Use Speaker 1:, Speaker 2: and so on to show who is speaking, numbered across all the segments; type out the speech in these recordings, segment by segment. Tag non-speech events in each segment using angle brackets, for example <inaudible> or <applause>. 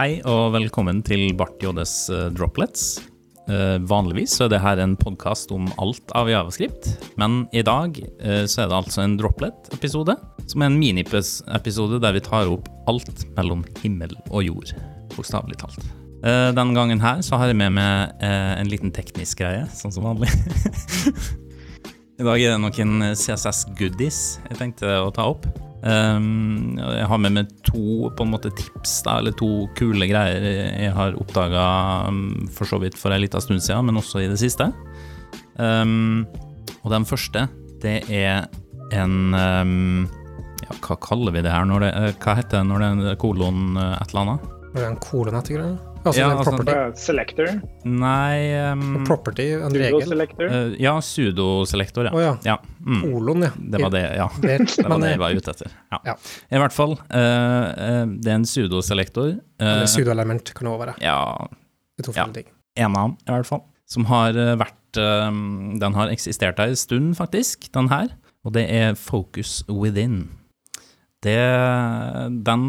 Speaker 1: Hei og velkommen til Bart JDs eh, Droplets. Eh, vanligvis så er det her en podkast om alt av javascript, men i dag eh, så er det altså en droplet-episode, som er en miniepisode der vi tar opp alt mellom himmel og jord, bokstavelig talt. Denne gangen her så har jeg med meg en liten teknisk greie, sånn som vanlig. <laughs> I dag er det noen CSS-goodies jeg tenkte å ta opp. Um, jeg har med meg to måte tips, da, eller to kule greier jeg har oppdaga um, for så vidt for en liten stund siden, men også i det siste. Um, og den første, det er en Ja, hva kaller vi det her? Når det, eh, hva heter det når det er kolon eh, et eller annet?
Speaker 2: Er det en kolon etter greia? Altså
Speaker 1: Ja,
Speaker 2: en
Speaker 1: altså-
Speaker 2: property?
Speaker 3: Uh, selector.
Speaker 1: Nei um,
Speaker 2: property, en
Speaker 3: Pseudo
Speaker 2: regel?
Speaker 3: selector.
Speaker 1: eh, Ja, sudoselektor, ja.
Speaker 2: Oh, ja.
Speaker 1: ja. Mm,
Speaker 2: Olon, ja.
Speaker 1: det var det, ja.
Speaker 2: Det, <laughs>
Speaker 1: Det var det jeg var ute etter. Ja.
Speaker 2: Ja.
Speaker 1: I hvert fall, uh, uh, det er en sudoselektor. Uh,
Speaker 2: Eller sudoelement kan det òg være.
Speaker 1: ja,
Speaker 2: Det to
Speaker 1: Ja.
Speaker 2: forskjellige ting.
Speaker 1: en av dem, i hvert fall. Som har vært eh, Den har eksistert en stund, faktisk, den her. Og det er Focus Within. Det, den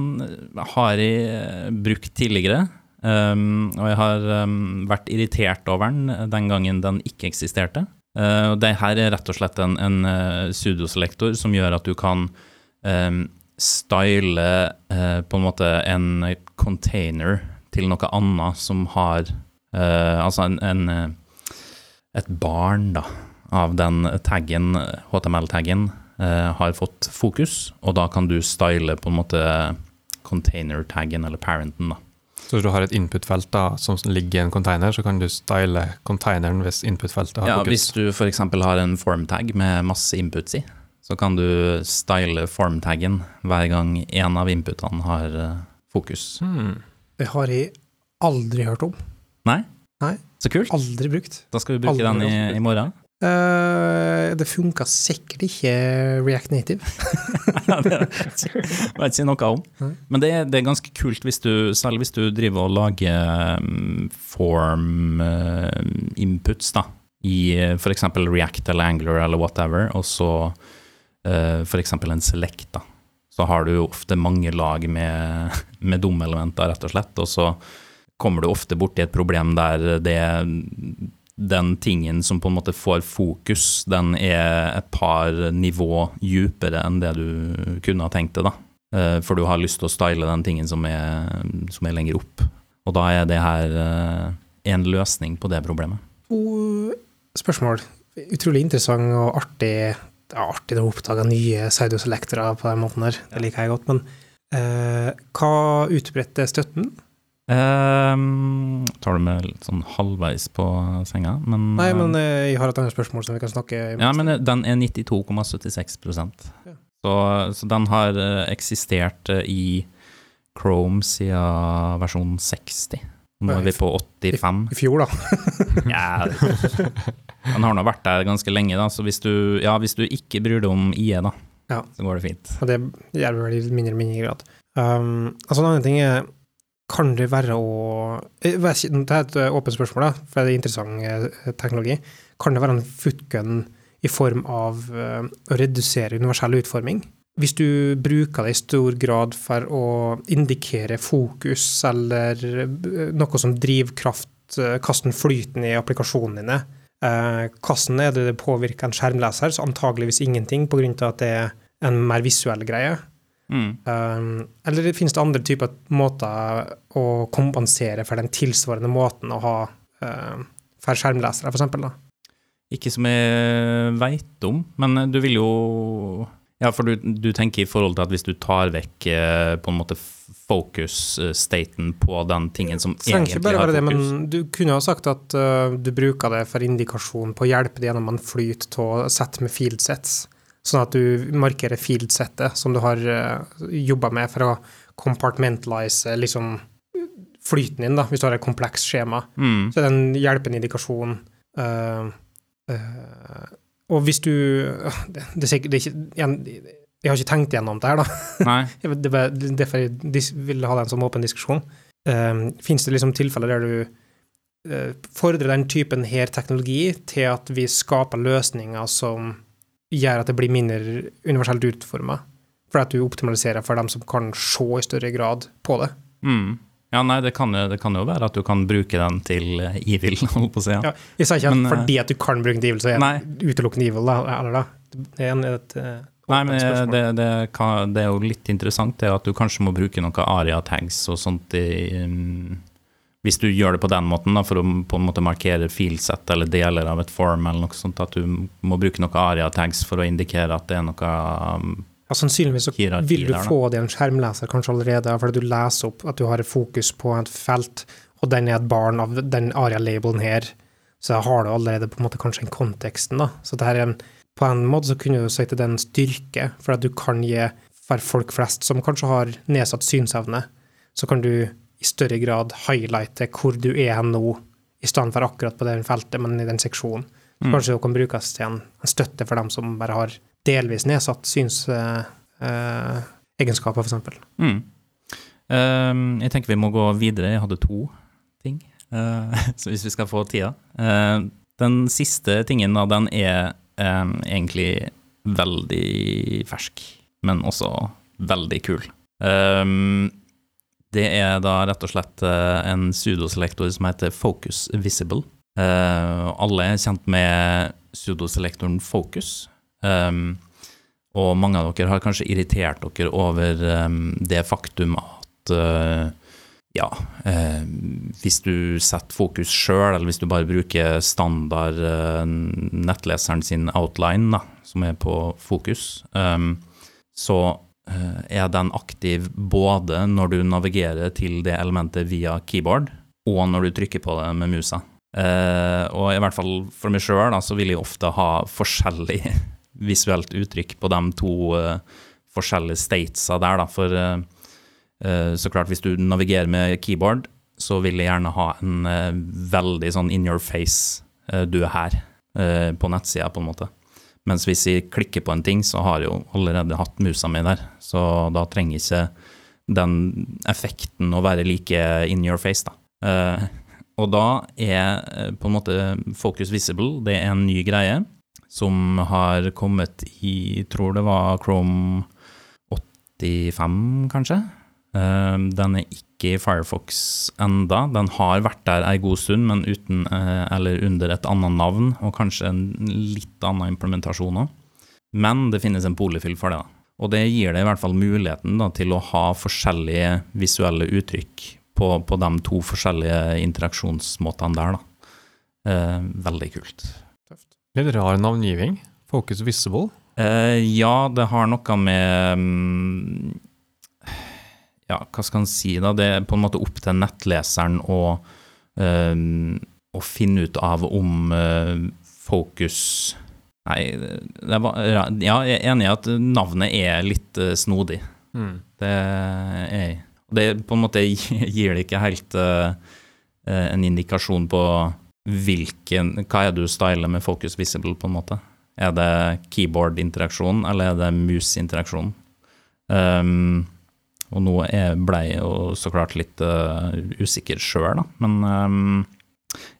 Speaker 1: har jeg brukt tidligere. Um, og jeg har um, vært irritert over den den gangen den ikke eksisterte. Uh, og det her er rett og slett en, en uh, sudoselektor som gjør at du kan um, style uh, på en måte en container til noe annet som har Altså en, en et barn da, av den taggen, HTML-taggen, har fått fokus, og da kan du style på en måte container-taggen, eller parenten, da.
Speaker 4: Så hvis du har et input-felt da, som ligger i en container, så kan du style containeren hvis input-feltet har
Speaker 1: Ja,
Speaker 4: fokus.
Speaker 1: hvis du f.eks. har en form-tag med masse inputs i, så kan du style form-taggen hver gang en av inputene har eh, fokus.
Speaker 4: Hmm.
Speaker 2: Det har jeg aldri hørt om.
Speaker 1: Nei?
Speaker 2: Nei.
Speaker 1: Så kult.
Speaker 2: Aldri brukt.
Speaker 1: Da skal vi bruke
Speaker 2: Aldri
Speaker 1: den i, i morgen.
Speaker 2: Eh, det funka sikkert ikke React Native. <laughs>
Speaker 1: Det vet ikke noe om. Men det er, det er ganske kult, hvis du, selv hvis du driver og lager um, form uh, inputs da, i uh, f.eks. React eller Angler eller whatever, og så uh, f.eks. en select. da. Så har du ofte mange lag med, <laughs> med domelementer, rett og slett, og så kommer du ofte borti et problem der det den tingen som på en måte får fokus, den er et par nivå djupere enn det du kunne ha tenkt det, da. Eh, For du har lyst til å style den tingen som er, som er lenger opp. Og da er det her eh, en løsning på det problemet.
Speaker 2: To spørsmål. Utrolig interessant og artig. Det er artig å oppdage nye pseudoselektorer på den måten her. Det liker jeg godt. Men eh, hva utbredte støtten?
Speaker 1: Um, tar du med litt sånn halvveis på senga, men
Speaker 2: Nei,
Speaker 1: eh,
Speaker 2: men eh, jeg har et annet spørsmål som vi kan snakke om.
Speaker 1: Ja, men den er 92,76
Speaker 2: Ja.
Speaker 1: så, så den har eh, eksistert eh, i Chrome siden versjon 60. Nå er vi på 85.
Speaker 2: i fjor, da. <laughs>
Speaker 1: Ja, den har nå vært der ganske lenge, da, så hvis du, ja, hvis du ikke bryr deg om IE, da,
Speaker 2: Ja.
Speaker 1: så går det fint.
Speaker 2: Og det gjør vel i mindre og mindre grad. Um, altså En annen ting er Kan det være å ikke, Det er et eh, åpent spørsmål, da, for det er interessant eh, teknologi. Kan det være en footgun i form av eh, å redusere universell utforming? Hvis du bruker det i stor grad for å indikere fokus eller eh, noe som drivkraft, eh, hvordan flyten i applikasjonene dine, eh, hvordan er det det påvirker en skjermleser, så antageligvis ingenting, av at det er en mer visuell greie.
Speaker 1: Mm.
Speaker 2: Um, eller finnes det andre typer måter å kompensere for den tilsvarende måten å ha uh, for skjermlesere, eksempel.
Speaker 1: Ikke som jeg veit om, men du vil jo Ja, for du, du tenker i forhold til at hvis du tar vekk eh, på en måte focus-staten på den tingen som
Speaker 2: egentlig har
Speaker 1: egentlig
Speaker 2: bare det, men du kunne ha sagt at uh, du bruker det for indikasjon på å hjelpe deg gjennom en flyt å sette med field sets, sånn at du markerer field settet som du har uh, jobba med for å compartmentalize liksom flyten din, da, hvis du har et komplekst skjema.
Speaker 1: Mm.
Speaker 2: Så er det en hjelpende indikasjon. Uh, uh, og hvis du det, det er det er igjen, Jeg har ikke tenkt gjennom det her, da. <laughs> Det var derfor jeg ville ha det en sånn åpen diskusjon. Uh, Fins det liksom tilfeller der du eh, fordrer den typen her teknologi til at vi skaper løsninger som gjør at det blir mindre universelt utforma? For at du optimaliserer for dem som kan se i større grad på det?
Speaker 1: Mm. Ja, nei, det kan, jo, det kan jo være at du kan bruke den til eh, evil, <laughs> holdt på å si. Ja.
Speaker 2: Ja, jeg sa ikke at
Speaker 1: Men, eh,
Speaker 2: fordi at du kan bruke den til evil, så er det utelukkende evil, da. Eller da. Det er et, eh,
Speaker 1: Nei, men det, det, kan, det er jo litt interessant det at du kanskje må bruke noen aria-tags og sånt i um, Hvis du gjør det på den måten, da, for å på en måte markere filsett eller deler av et form, eller noe sånt, at du må bruke noen aria-tags for å indikere at det er noe um,
Speaker 2: Ja, sannsynligvis så vil du få det i en skjermleser kanskje allerede, fordi du leser opp at du har fokus på et felt, og den er et barn av den aria-labelen her, så har du allerede på en måte kanskje en konteksten, da. Så det her er en, på en måte så kunne du si at det er en styrke, for at du kan gi for folk flest som kanskje har nedsatt synsevne, så kan du i større grad highlighte hvor du er nå, i stedet for akkurat på det feltet, men i den seksjonen.
Speaker 1: Mm.
Speaker 2: Kanskje det kan brukes til en, en støtte for dem som bare har delvis nedsatt synsegenskaper, eh, egenskaper, for eksempel.
Speaker 1: mm. Um, Jeg tenker vi må gå videre. Jeg hadde to ting, uh, <laughs> så hvis vi skal få tida. Uh, den siste tingen da, den er um, egentlig veldig fersk, men også veldig kul. Um, det er da rett og slett eh, en pseudoselektor som heter Focus Visible. Uh, alle er kjent med pseudoselektoren Focus. Um, og mange av dere har kanskje irritert dere over um, det faktum at uh, ja, uh, hvis du setter fokus sjøl, eller hvis du bare bruker standard nettleseren sin outline, da, som er på fokus, um, så er den aktiv både når du navigerer til det elementet via keyboard, og når du trykker på det med musa. Eh, og i hvert fall for meg sjøl, så vil jeg ofte ha forskjellig <laughs> visuelt uttrykk på de to eh, forskjellige statesa der, da. For eh, eh, så klart, hvis du navigerer med keyboard, så vil jeg gjerne ha en eh, veldig sånn in your face, eh, du er her, eh, på nettsida, på en måte. Mens hvis jeg klikker på en ting, så har jeg jo allerede hatt musa mi der, så da trenger ikke den effekten å være like in your face, da. Uh, og da er eh, på en måte Focus Visible det er en ny greie som har kommet i tror det var Chrome 85, kanskje. Uh, Den er ikke i Firefox enda. Den har vært der ei god stund, men uten, eh, eller under et annet navn, og kanskje en litt annen implementasjon òg. Men det finnes en polyfill for det. da. Og det gir deg i hvert fall muligheten da, til å ha forskjellige visuelle uttrykk på, på de to forskjellige interaksjonsmåtene der. Da. Eh, veldig kult.
Speaker 4: Litt rar navngiving. Focus Visible.
Speaker 1: Eh, ja, det har noe med mm, Ja, hva skal en si, da? Det er på en måte opp til nettleseren å, øh, å finne ut av om øh, fokus Nei, det var, ja, jeg er enig i at navnet er litt øh, snodig. Det er jeg. Det på en måte <laughs> gir det ikke helt eh, eh, en indikasjon på hvilken Hva er det du styler med Focus Visible, på en måte? Er det keyboard-interaksjon, eller er det mus-interaksjon? Um, og nå blei ble jeg jo så klart litt uh, usikker sjøl, da. Men um,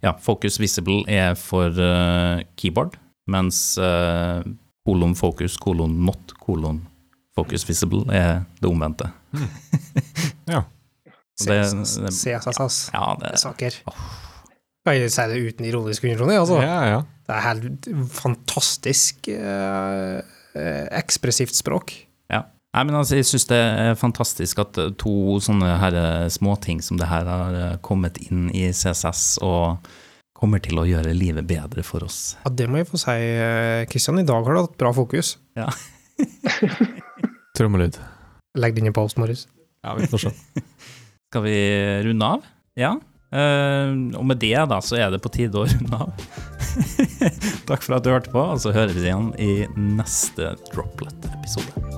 Speaker 1: ja, Focus Visible er for uh, keyboard, mens uh, kolon focus, kolon not, kolon focus visible er det omvendte. <laughs>
Speaker 4: Ja.
Speaker 1: Så Ja, det-. Ja, det
Speaker 2: Kan jeg si det uten ironisk undertone? Altså.
Speaker 4: Ja, ja.
Speaker 2: Det er helt fantastisk eh, ekspressivt språk.
Speaker 1: Ja. Nei, men altså, jeg syns det er fantastisk at eh, to sånne her eh, småting som det her har eh, kommet inn i CSS og kommer til å gjøre livet bedre for oss.
Speaker 2: Ja, det må jeg få si, Kristian. I dag har du hatt bra fokus. <laughs>
Speaker 4: Trommelyd.
Speaker 2: Legg det inn i post, Morris.
Speaker 4: Ja, vi får se. <laughs>
Speaker 1: Skal vi runde av? Ja. Eh, og med det, da, så er det på tide å runde av. <laughs> Takk for at du hørte på, og så høres vi igjen i neste Droplet-episode.